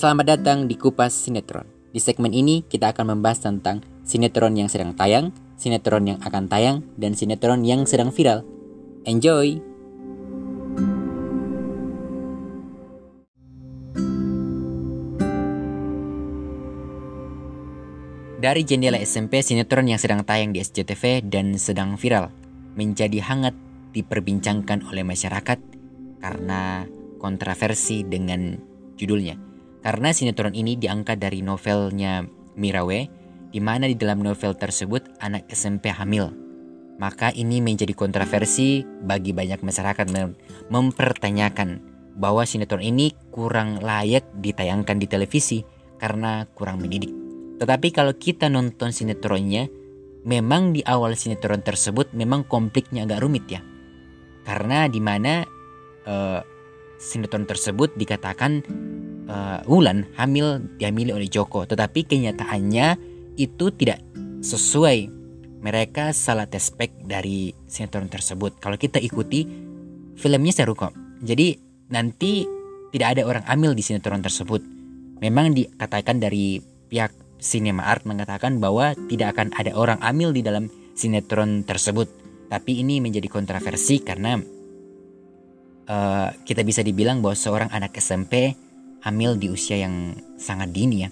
Selamat datang di Kupas Sinetron. Di segmen ini kita akan membahas tentang sinetron yang sedang tayang, sinetron yang akan tayang, dan sinetron yang sedang viral. Enjoy! Dari jendela SMP, sinetron yang sedang tayang di SCTV dan sedang viral menjadi hangat diperbincangkan oleh masyarakat karena kontroversi dengan judulnya. Karena sinetron ini diangkat dari novelnya Mirawe, di mana di dalam novel tersebut anak SMP hamil. Maka ini menjadi kontroversi bagi banyak masyarakat mem mempertanyakan bahwa sinetron ini kurang layak ditayangkan di televisi karena kurang mendidik. Tetapi kalau kita nonton sinetronnya, memang di awal sinetron tersebut memang konfliknya agak rumit ya. Karena di mana uh, sinetron tersebut dikatakan uh, Wulan hamil dihamili oleh Joko, tetapi kenyataannya itu tidak sesuai. Mereka salah tespek dari sinetron tersebut. Kalau kita ikuti filmnya seru kok. Jadi nanti tidak ada orang hamil di sinetron tersebut. Memang dikatakan dari pihak Cinema Art mengatakan bahwa tidak akan ada orang amil di dalam sinetron tersebut. Tapi ini menjadi kontroversi karena uh, kita bisa dibilang bahwa seorang anak SMP hamil di usia yang sangat dini ya.